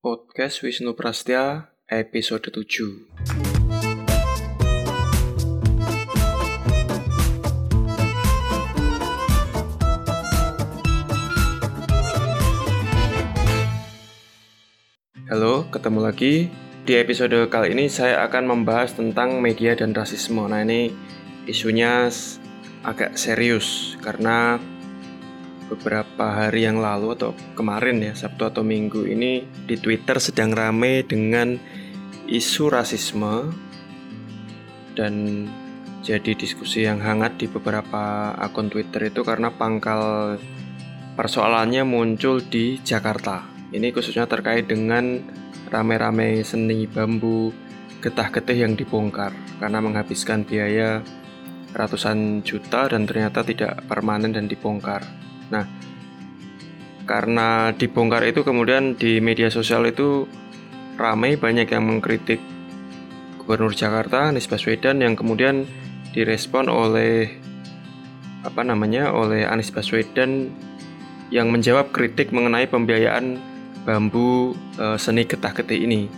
Podcast Wisnu Prastya episode 7 Halo, ketemu lagi. Di episode kali ini saya akan membahas tentang media dan rasisme. Nah, ini isunya agak serius karena beberapa hari yang lalu atau kemarin ya, Sabtu atau Minggu ini di Twitter sedang rame dengan isu rasisme dan jadi diskusi yang hangat di beberapa akun Twitter itu karena pangkal persoalannya muncul di Jakarta. Ini khususnya terkait dengan rame-rame seni bambu getah-getih yang dibongkar karena menghabiskan biaya ratusan juta dan ternyata tidak permanen dan dibongkar. Nah, karena dibongkar itu kemudian di media sosial itu ramai banyak yang mengkritik Gubernur Jakarta Anies Baswedan yang kemudian direspon oleh apa namanya oleh Anies Baswedan yang menjawab kritik mengenai pembiayaan bambu e, seni getah-getih ini.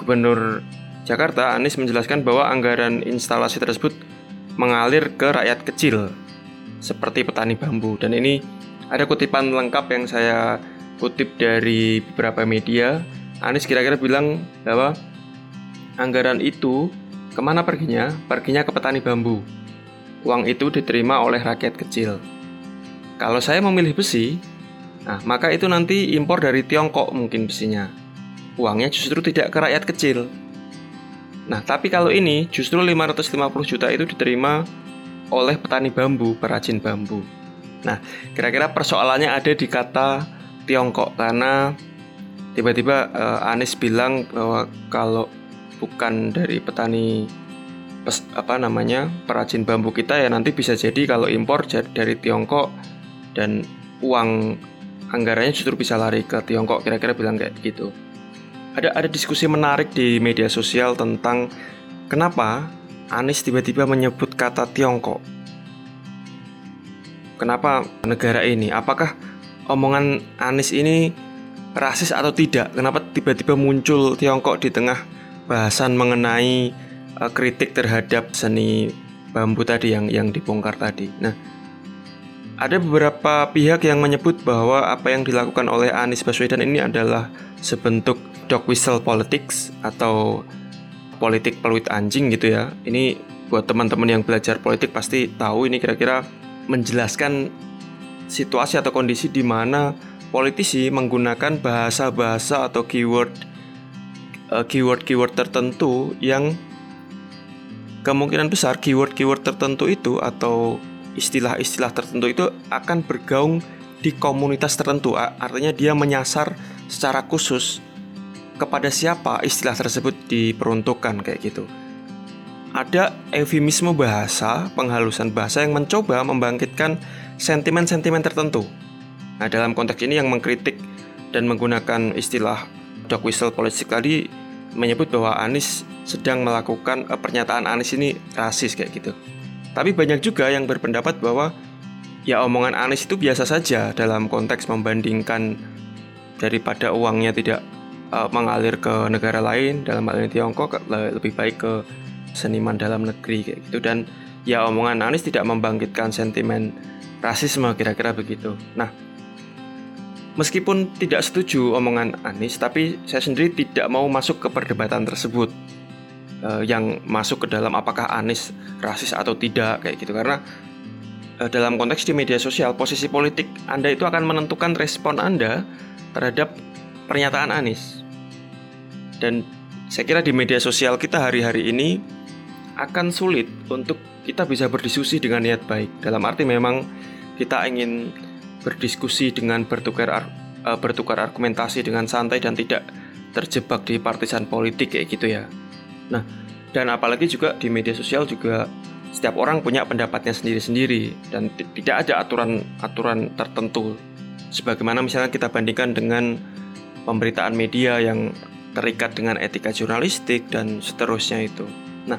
Gubernur Jakarta Anies menjelaskan bahwa anggaran instalasi tersebut mengalir ke rakyat kecil seperti petani bambu dan ini ada kutipan lengkap yang saya kutip dari beberapa media. Anies kira-kira bilang bahwa anggaran itu ke mana perginya? Perginya ke petani bambu. Uang itu diterima oleh rakyat kecil. Kalau saya memilih besi, Nah, maka itu nanti impor dari Tiongkok mungkin besinya. Uangnya justru tidak ke rakyat kecil. Nah, tapi kalau ini justru 550 juta itu diterima oleh petani bambu, perajin bambu. Nah, kira-kira persoalannya ada di kata Tiongkok karena tiba-tiba uh, Anies bilang bahwa kalau bukan dari petani pes, apa namanya perajin bambu kita ya nanti bisa jadi kalau impor dari Tiongkok dan uang anggarannya justru bisa lari ke Tiongkok kira-kira bilang kayak gitu ada ada diskusi menarik di media sosial tentang kenapa Anies tiba-tiba menyebut kata Tiongkok. Kenapa negara ini? Apakah omongan Anies ini rasis atau tidak? Kenapa tiba-tiba muncul Tiongkok di tengah bahasan mengenai uh, kritik terhadap seni bambu tadi yang yang dibongkar tadi? Nah ada beberapa pihak yang menyebut bahwa apa yang dilakukan oleh Anies Baswedan ini adalah sebentuk dog whistle politics atau politik peluit anjing gitu ya. Ini buat teman-teman yang belajar politik pasti tahu ini kira-kira menjelaskan situasi atau kondisi di mana politisi menggunakan bahasa-bahasa atau keyword eh, keyword-keyword tertentu yang kemungkinan besar keyword-keyword tertentu itu atau istilah-istilah tertentu itu akan bergaung di komunitas tertentu. Artinya dia menyasar secara khusus kepada siapa istilah tersebut diperuntukkan kayak gitu. Ada eufemisme bahasa, penghalusan bahasa yang mencoba membangkitkan sentimen-sentimen tertentu. Nah, dalam konteks ini yang mengkritik dan menggunakan istilah dog whistle politik tadi menyebut bahwa Anies sedang melakukan uh, pernyataan Anies ini rasis kayak gitu. Tapi banyak juga yang berpendapat bahwa ya omongan Anies itu biasa saja dalam konteks membandingkan daripada uangnya tidak uh, mengalir ke negara lain dalam hal ini Tiongkok lebih baik ke seniman dalam negeri kayak gitu. Dan ya omongan Anies tidak membangkitkan sentimen rasisme kira-kira begitu. Nah, meskipun tidak setuju omongan Anies tapi saya sendiri tidak mau masuk ke perdebatan tersebut uh, yang masuk ke dalam apakah Anies rasis atau tidak kayak gitu. Karena uh, dalam konteks di media sosial posisi politik Anda itu akan menentukan respon Anda terhadap pernyataan Anies dan saya kira di media sosial kita hari-hari ini akan sulit untuk kita bisa berdiskusi dengan niat baik dalam arti memang kita ingin berdiskusi dengan bertukar uh, bertukar argumentasi dengan santai dan tidak terjebak di partisan politik kayak gitu ya. Nah, dan apalagi juga di media sosial juga setiap orang punya pendapatnya sendiri-sendiri dan tidak ada aturan-aturan tertentu. Sebagaimana misalnya kita bandingkan dengan pemberitaan media yang terikat dengan etika jurnalistik dan seterusnya itu. Nah,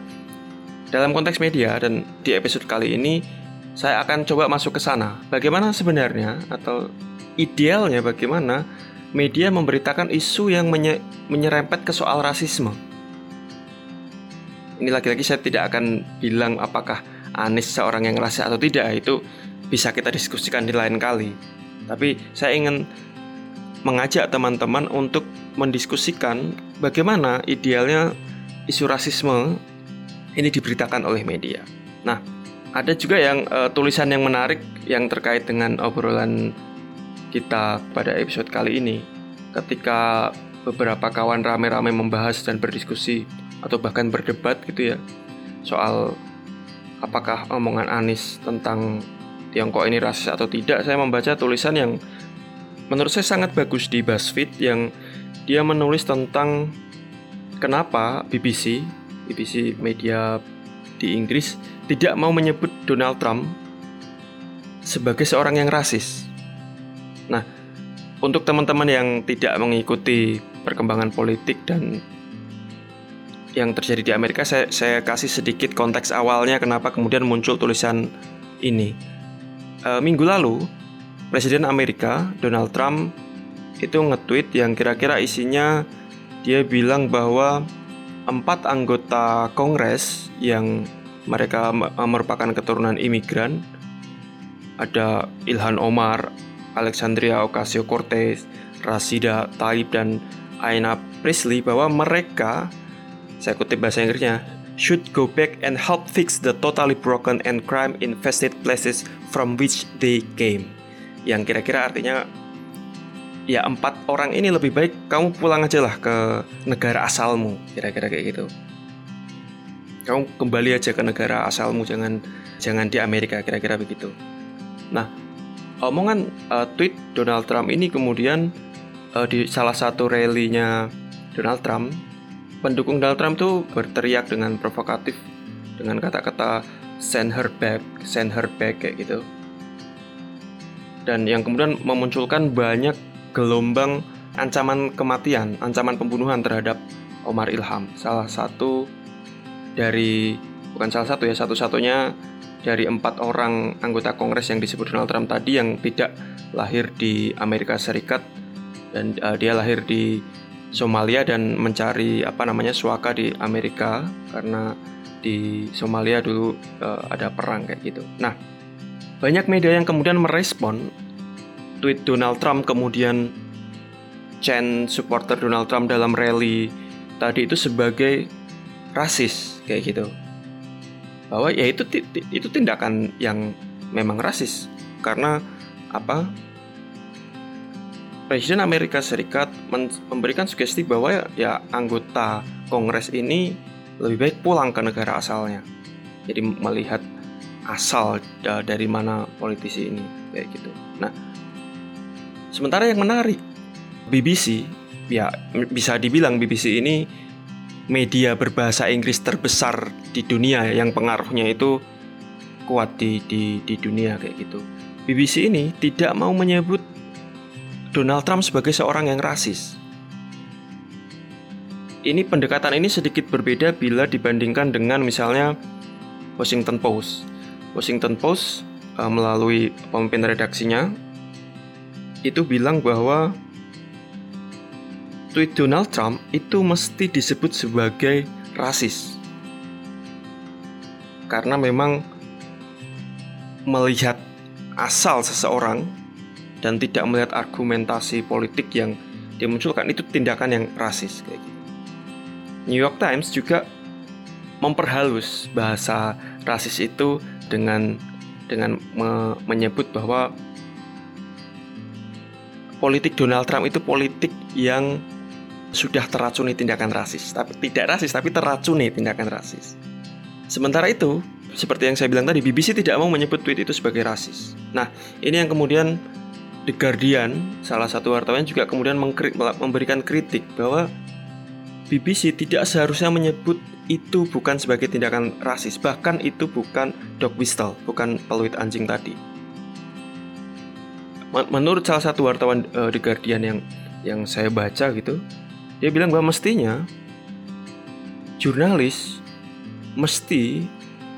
dalam konteks media dan di episode kali ini saya akan coba masuk ke sana. Bagaimana sebenarnya atau idealnya bagaimana media memberitakan isu yang menye menyerempet ke soal rasisme. Ini lagi-lagi saya tidak akan bilang apakah Anies seorang yang rasis atau tidak, itu bisa kita diskusikan di lain kali. Tapi saya ingin mengajak teman-teman untuk mendiskusikan bagaimana idealnya isu rasisme ini diberitakan oleh media. Nah, ada juga yang uh, tulisan yang menarik yang terkait dengan obrolan kita pada episode kali ini. Ketika beberapa kawan rame-rame membahas dan berdiskusi atau bahkan berdebat gitu ya soal apakah omongan Anis tentang Tiongkok ini rasis atau tidak, saya membaca tulisan yang menurut saya sangat bagus di BuzzFeed yang dia menulis tentang kenapa BBC, BBC media di Inggris tidak mau menyebut Donald Trump sebagai seorang yang rasis. Nah, untuk teman-teman yang tidak mengikuti perkembangan politik dan yang terjadi di Amerika, saya, saya kasih sedikit konteks awalnya kenapa kemudian muncul tulisan ini. E, minggu lalu, Presiden Amerika Donald Trump itu nge-tweet yang kira-kira isinya dia bilang bahwa empat anggota Kongres yang mereka merupakan keturunan imigran ada Ilhan Omar, Alexandria Ocasio-Cortez, Rasida Tlaib dan Aina Priestley bahwa mereka saya kutip bahasa Inggrisnya, should go back and help fix the totally broken and crime infested places from which they came. Yang kira-kira artinya ya empat orang ini lebih baik kamu pulang aja lah ke negara asalmu, kira-kira kayak gitu. Kamu kembali aja ke negara asalmu, jangan jangan di Amerika, kira-kira begitu. Nah, omongan uh, tweet Donald Trump ini kemudian uh, di salah satu rally-nya Donald Trump pendukung Donald Trump tuh berteriak dengan provokatif dengan kata-kata send her back, send her back kayak gitu. Dan yang kemudian memunculkan banyak gelombang ancaman kematian, ancaman pembunuhan terhadap Omar Ilham. Salah satu dari bukan salah satu ya satu-satunya dari empat orang anggota Kongres yang disebut Donald Trump tadi yang tidak lahir di Amerika Serikat dan uh, dia lahir di Somalia dan mencari apa namanya suaka di Amerika karena di Somalia dulu uh, ada perang kayak gitu. Nah, banyak media yang kemudian merespon tweet Donald Trump kemudian chant supporter Donald Trump dalam rally tadi itu sebagai rasis kayak gitu. Bahwa ya itu itu tindakan yang memang rasis karena apa Presiden Amerika Serikat memberikan sugesti bahwa ya, ya anggota Kongres ini lebih baik pulang ke negara asalnya. Jadi melihat asal dari mana politisi ini kayak gitu. Nah, sementara yang menarik BBC ya bisa dibilang BBC ini media berbahasa Inggris terbesar di dunia yang pengaruhnya itu kuat di di, di dunia kayak gitu. BBC ini tidak mau menyebut Donald Trump sebagai seorang yang rasis. Ini pendekatan ini sedikit berbeda bila dibandingkan dengan misalnya Washington Post. Washington Post uh, melalui pemimpin redaksinya itu bilang bahwa tweet Donald Trump itu mesti disebut sebagai rasis. Karena memang melihat asal seseorang dan tidak melihat argumentasi politik yang dimunculkan itu tindakan yang rasis kayak gitu. New York Times juga memperhalus bahasa rasis itu dengan dengan me menyebut bahwa politik Donald Trump itu politik yang sudah teracuni tindakan rasis, tapi tidak rasis tapi teracuni tindakan rasis. Sementara itu, seperti yang saya bilang tadi, BBC tidak mau menyebut tweet itu sebagai rasis. Nah, ini yang kemudian The Guardian, salah satu wartawan juga kemudian memberikan kritik bahwa BBC tidak seharusnya menyebut itu bukan sebagai tindakan rasis, bahkan itu bukan dog whistle, bukan peluit anjing tadi. Menurut salah satu wartawan uh, The Guardian yang yang saya baca gitu, dia bilang bahwa mestinya jurnalis mesti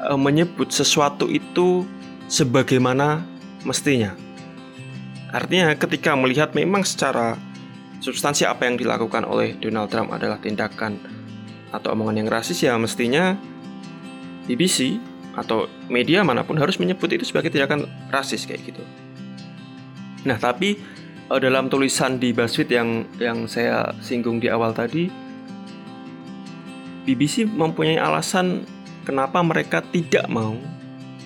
uh, menyebut sesuatu itu sebagaimana mestinya. Artinya ketika melihat memang secara substansi apa yang dilakukan oleh Donald Trump adalah tindakan atau omongan yang rasis ya mestinya BBC atau media mana pun harus menyebut itu sebagai tindakan rasis kayak gitu. Nah, tapi uh, dalam tulisan di BuzzFeed yang yang saya singgung di awal tadi, BBC mempunyai alasan kenapa mereka tidak mau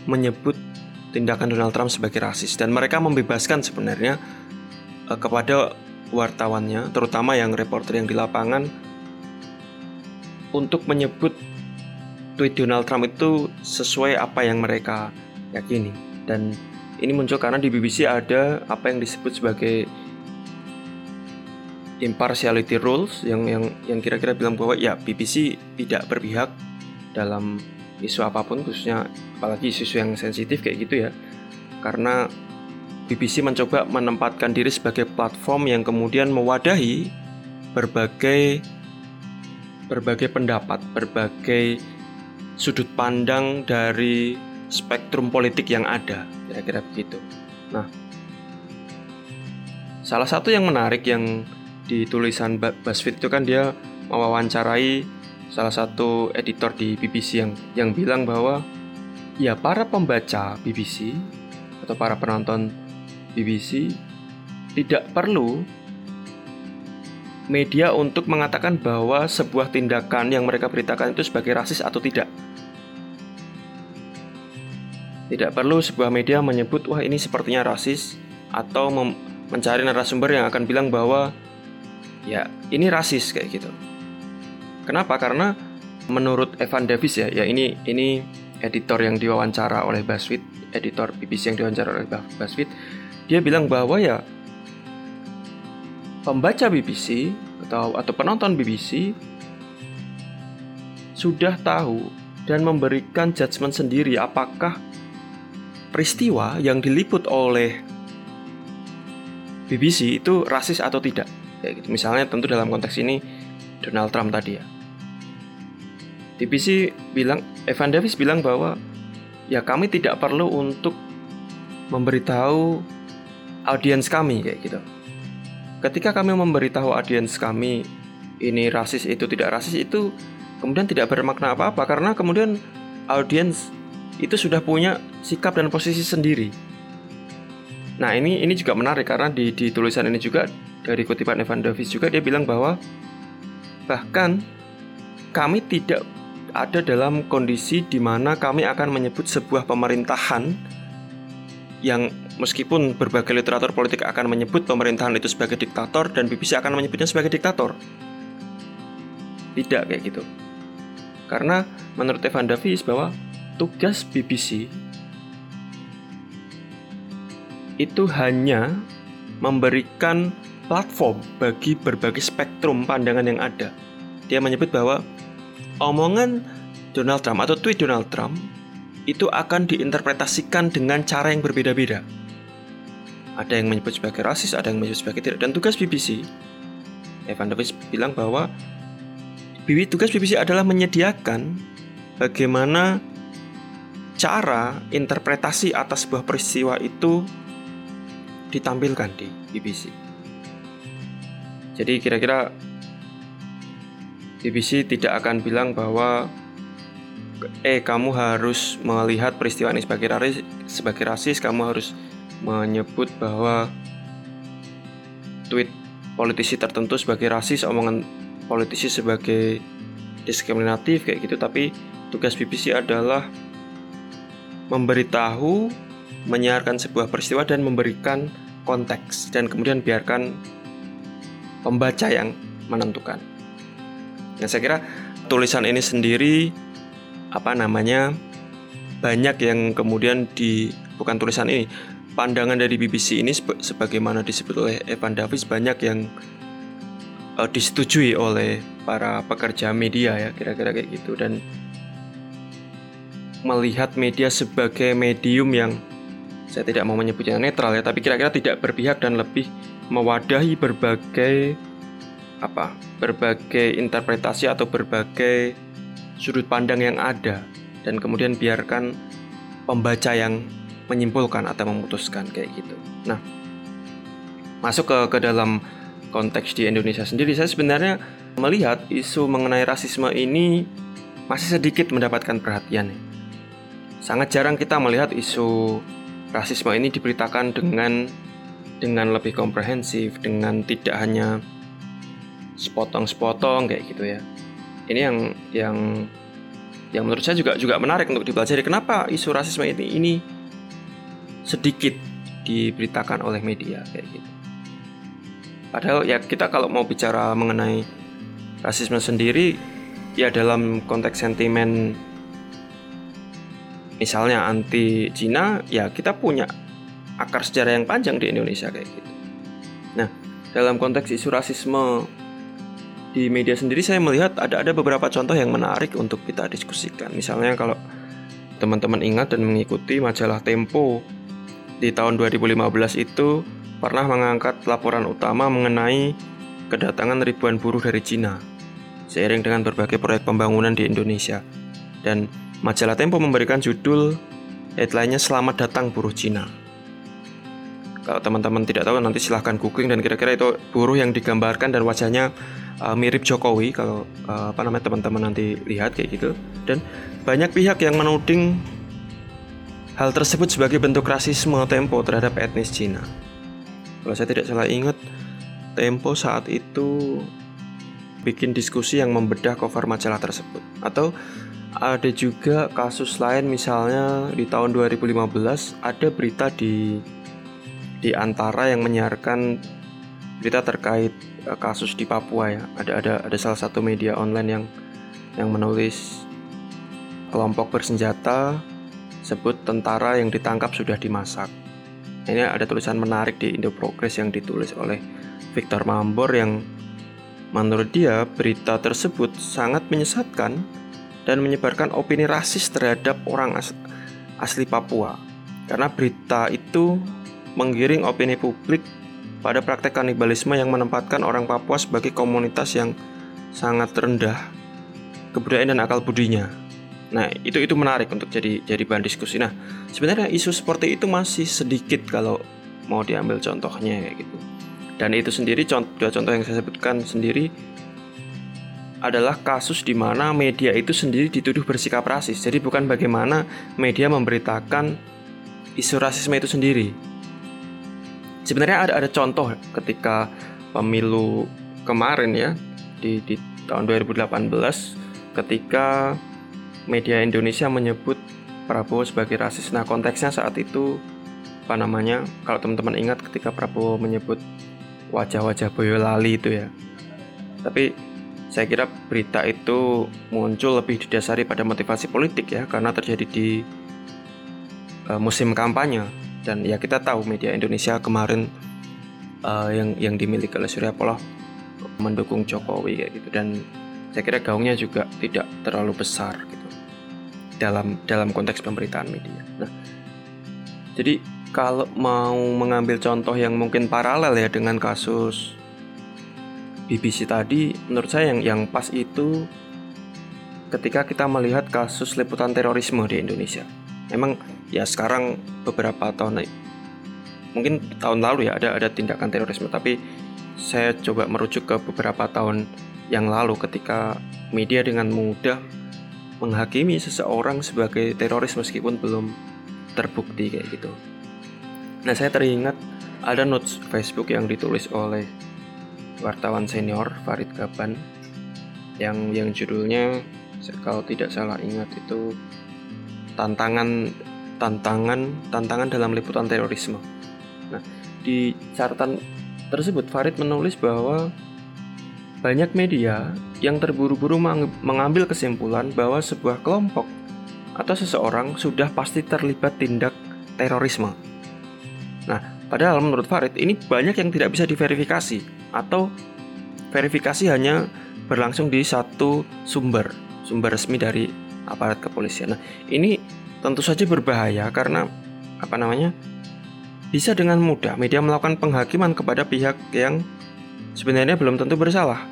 menyebut tindakan Donald Trump sebagai rasis dan mereka membebaskan sebenarnya uh, kepada wartawannya, terutama yang reporter yang di lapangan untuk menyebut tweet Donald Trump itu sesuai apa yang mereka yakini. Dan ini muncul karena di BBC ada apa yang disebut sebagai impartiality rules yang yang yang kira-kira bilang bahwa ya BBC tidak berpihak dalam isu apa pun khususnya apalagi isu-isu yang sensitif kayak gitu ya. Karena BBC mencoba menempatkan diri sebagai platform yang kemudian mewadahi berbagai berbagai pendapat, berbagai sudut pandang dari spektrum politik yang ada, kira-kira begitu. Nah, salah satu yang menarik yang di tulisan BuzzFeed itu kan dia mewawancarai salah satu editor di BBC yang yang bilang bahwa ya para pembaca BBC atau para penonton BBC tidak perlu media untuk mengatakan bahwa sebuah tindakan yang mereka beritakan itu sebagai rasis atau tidak. Tidak perlu sebuah media menyebut, wah ini sepertinya rasis, atau mencari narasumber yang akan bilang bahwa ya ini rasis kayak gitu. Kenapa? Karena menurut Evan Davis ya, ya ini ini editor yang diwawancara oleh BuzzFeed, editor BBC yang diwawancara oleh BuzzFeed, dia bilang bahwa ya pembaca BBC atau atau penonton BBC sudah tahu dan memberikan judgement sendiri apakah peristiwa yang diliput oleh BBC itu rasis atau tidak. Ya gitu. Misalnya tentu dalam konteks ini Donald Trump tadi ya. BBC bilang Evan Davis bilang bahwa ya kami tidak perlu untuk memberitahu audiens kami kayak gitu. Ketika kami memberitahu audiens kami ini rasis itu tidak rasis itu kemudian tidak bermakna apa-apa karena kemudian audiens itu sudah punya sikap dan posisi sendiri. Nah ini ini juga menarik karena di, di tulisan ini juga dari kutipan Evan Davis juga dia bilang bahwa bahkan kami tidak ada dalam kondisi di mana kami akan menyebut sebuah pemerintahan yang meskipun berbagai literatur politik akan menyebut pemerintahan itu sebagai diktator dan BBC akan menyebutnya sebagai diktator. Tidak kayak gitu. Karena menurut Evan Davis bahwa tugas BBC itu hanya memberikan platform bagi berbagai spektrum pandangan yang ada. Dia menyebut bahwa omongan Donald Trump atau tweet Donald Trump itu akan diinterpretasikan dengan cara yang berbeda-beda. Ada yang menyebut sebagai rasis, ada yang menyebut sebagai tidak. Dan tugas BBC, Evan Davis bilang bahwa tugas BBC adalah menyediakan bagaimana cara interpretasi atas sebuah peristiwa itu ditampilkan di BBC. Jadi kira-kira BBC tidak akan bilang bahwa eh kamu harus melihat peristiwa ini sebagai rasis, sebagai rasis, kamu harus menyebut bahwa tweet politisi tertentu sebagai rasis, omongan politisi sebagai diskriminatif kayak gitu, tapi tugas BBC adalah memberitahu, menyiarkan sebuah peristiwa dan memberikan konteks dan kemudian biarkan pembaca yang menentukan. Nah, saya kira tulisan ini sendiri apa namanya banyak yang kemudian di bukan tulisan ini pandangan dari BBC ini sebagaimana disebut oleh Evan Davis banyak yang uh, disetujui oleh para pekerja media ya kira-kira kayak gitu dan melihat media sebagai medium yang saya tidak mau menyebutnya netral ya, tapi kira-kira tidak berpihak dan lebih mewadahi berbagai apa? berbagai interpretasi atau berbagai sudut pandang yang ada dan kemudian biarkan pembaca yang menyimpulkan atau memutuskan kayak gitu. Nah, masuk ke ke dalam konteks di Indonesia sendiri, saya sebenarnya melihat isu mengenai rasisme ini masih sedikit mendapatkan perhatian. Sangat jarang kita melihat isu rasisme ini diberitakan dengan dengan lebih komprehensif, dengan tidak hanya sepotong-sepotong kayak gitu ya. Ini yang yang yang menurut saya juga juga menarik untuk dipelajari. Kenapa isu rasisme ini ini sedikit diberitakan oleh media kayak gitu. Padahal ya kita kalau mau bicara mengenai rasisme sendiri ya dalam konteks sentimen misalnya anti Cina ya kita punya akar sejarah yang panjang di Indonesia kayak gitu. Nah, dalam konteks isu rasisme di media sendiri saya melihat ada ada beberapa contoh yang menarik untuk kita diskusikan. Misalnya kalau teman-teman ingat dan mengikuti majalah Tempo di tahun 2015 itu pernah mengangkat laporan utama mengenai kedatangan ribuan buruh dari Cina seiring dengan berbagai proyek pembangunan di Indonesia. Dan majalah Tempo memberikan judul headline-nya Selamat Datang Buruh Cina. Kalau teman-teman tidak tahu nanti silahkan googling dan kira-kira itu buruh yang digambarkan dan wajahnya uh, mirip Jokowi kalau uh, apa namanya teman-teman nanti lihat kayak gitu dan banyak pihak yang menuding hal tersebut sebagai bentuk rasisme Tempo terhadap etnis Cina. Kalau saya tidak salah ingat, Tempo saat itu bikin diskusi yang membedah cover majalah tersebut. Atau ada juga kasus lain misalnya di tahun 2015 ada berita di di antara yang menyiarkan berita terkait Eh, kasus di Papua ya. Ada ada ada salah satu media online yang yang menulis kelompok bersenjata sebut tentara yang ditangkap sudah dimasak. Ini ada tulisan menarik di Indo Progress yang ditulis oleh Victor Mambor yang menurut dia berita tersebut sangat menyesatkan dan menyebarkan opini rasis terhadap orang asli Papua. Karena berita itu menggiring opini publik pada praktek kanibalisme yang menempatkan orang Papua sebagai komunitas yang sangat rendah kebudayaan dan akal budinya. Nah, itu itu menarik untuk jadi jadi bahan diskusi. Nah, sebenarnya isu seperti itu masih sedikit kalau mau diambil contohnya kayak gitu. Dan itu sendiri contoh dua contoh yang saya sebutkan sendiri adalah kasus di mana media itu sendiri dituduh bersikap rasis. Jadi bukan bagaimana media memberitakan isu rasisme itu sendiri, sebenarnya ada ada contoh ketika pemilu kemarin ya di, di tahun 2018 ketika media Indonesia menyebut Prabowo sebagai rasis. Nah konteksnya saat itu apa namanya? Kalau teman-teman ingat ketika Prabowo menyebut wajah-wajah Boyolali itu ya. Tapi saya kira berita itu muncul lebih didasari pada motivasi politik ya karena terjadi di uh, musim kampanye dan ya kita tahu media Indonesia kemarin uh, yang yang dimiliki oleh Surya Paloh mendukung Jokowi kayak gitu dan saya kira gaungnya juga tidak terlalu besar gitu dalam dalam konteks pemberitaan media. Nah, jadi kalau mau mengambil contoh yang mungkin paralel ya dengan kasus BBC tadi, menurut saya yang yang pas itu ketika kita melihat kasus liputan terorisme di Indonesia memang ya sekarang beberapa tahun mungkin tahun lalu ya ada ada tindakan terorisme tapi saya coba merujuk ke beberapa tahun yang lalu ketika media dengan mudah menghakimi seseorang sebagai teroris meskipun belum terbukti kayak gitu. Nah saya teringat ada notes Facebook yang ditulis oleh wartawan senior Farid Gaban yang yang judulnya kalau tidak salah ingat itu tantangan tantangan tantangan dalam liputan terorisme. Nah, di catatan tersebut Farid menulis bahwa banyak media yang terburu-buru mengambil kesimpulan bahwa sebuah kelompok atau seseorang sudah pasti terlibat tindak terorisme. Nah, padahal menurut Farid ini banyak yang tidak bisa diverifikasi atau verifikasi hanya berlangsung di satu sumber, sumber resmi dari aparat kepolisian. Nah, ini tentu saja berbahaya karena apa namanya? Bisa dengan mudah media melakukan penghakiman kepada pihak yang sebenarnya belum tentu bersalah.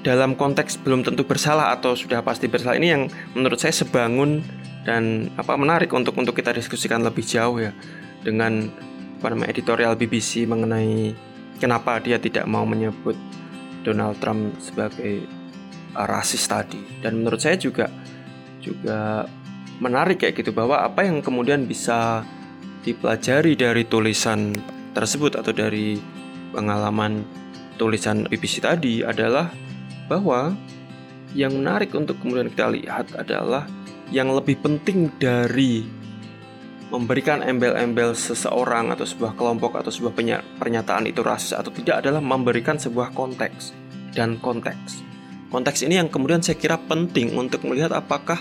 Dalam konteks belum tentu bersalah atau sudah pasti bersalah ini yang menurut saya sebangun dan apa menarik untuk untuk kita diskusikan lebih jauh ya. Dengan apa namanya editorial BBC mengenai kenapa dia tidak mau menyebut Donald Trump sebagai uh, rasis tadi. Dan menurut saya juga juga menarik kayak gitu bahwa apa yang kemudian bisa dipelajari dari tulisan tersebut atau dari pengalaman tulisan BBC tadi adalah bahwa yang menarik untuk kemudian kita lihat adalah yang lebih penting dari memberikan embel-embel seseorang atau sebuah kelompok atau sebuah pernyataan itu rasis atau tidak adalah memberikan sebuah konteks dan konteks. Konteks ini yang kemudian saya kira penting untuk melihat apakah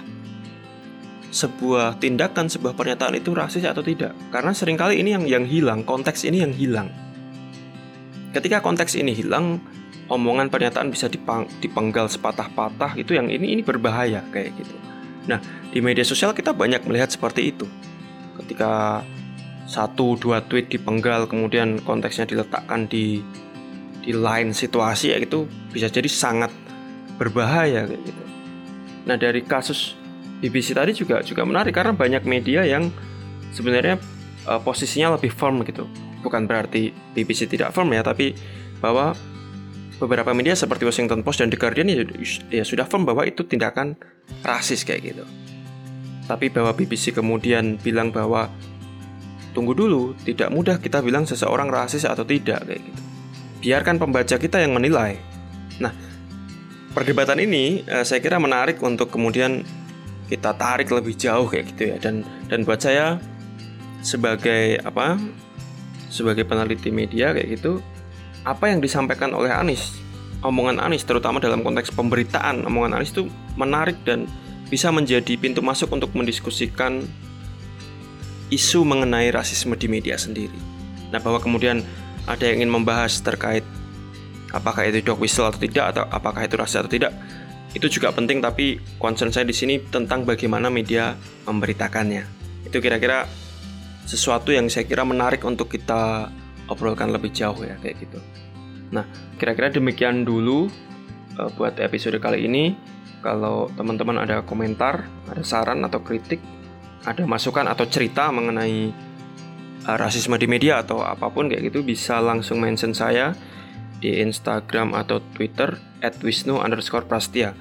sebuah tindakan, sebuah pernyataan itu rasis atau tidak. Karena sering kali ini yang yang hilang, konteks ini yang hilang. Ketika konteks ini hilang, omongan pernyataan bisa dipang, dipenggal sepatah-patah itu yang ini ini berbahaya kayak gitu. Nah, di media sosial kita banyak melihat seperti itu. Ketika satu dua tweet dipenggal kemudian konteksnya diletakkan di di lain situasi ya itu bisa jadi sangat berbahaya kayak gitu. Nah, dari kasus BBC tadi juga juga menarik karena banyak media yang sebenarnya uh, posisinya lebih firm gitu. Bukan berarti BBC tidak firm ya, tapi bahwa beberapa media seperti Washington Post dan The Guardian ya, ya sudah firm bahwa itu tindakan rasis kayak gitu. Tapi bahwa BBC kemudian bilang bahwa tunggu dulu, tidak mudah kita bilang seseorang rasis atau tidak kayak gitu. Biarkan pembaca kita yang menilai. Nah, perdebatan ini eh, saya kira menarik untuk kemudian kita tarik lebih jauh kayak gitu ya dan dan buat saya sebagai apa sebagai peneliti media kayak gitu apa yang disampaikan oleh Anies, omongan Anies terutama dalam konteks pemberitaan, omongan Anies itu menarik dan bisa menjadi pintu masuk untuk mendiskusikan isu mengenai rasisme di media sendiri. Nah, bahwa kemudian ada yang ingin membahas terkait apakah itu dog whistle atau tidak atau apakah itu rasis atau tidak, itu juga penting tapi concern saya di sini tentang bagaimana media memberitakannya. Itu kira-kira sesuatu yang saya kira menarik untuk kita obrolkan lebih jauh ya kayak gitu. Nah, kira-kira demikian dulu uh, buat episode kali ini. Kalau teman-teman ada komentar, ada saran atau kritik, ada masukan atau cerita mengenai uh, rasisme di media atau apa pun kayak gitu bisa langsung mention saya di Instagram atau Twitter @wisnu_prastia.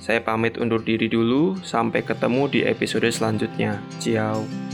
Saya pamit undur diri dulu, sampai ketemu di episode selanjutnya. Ciao.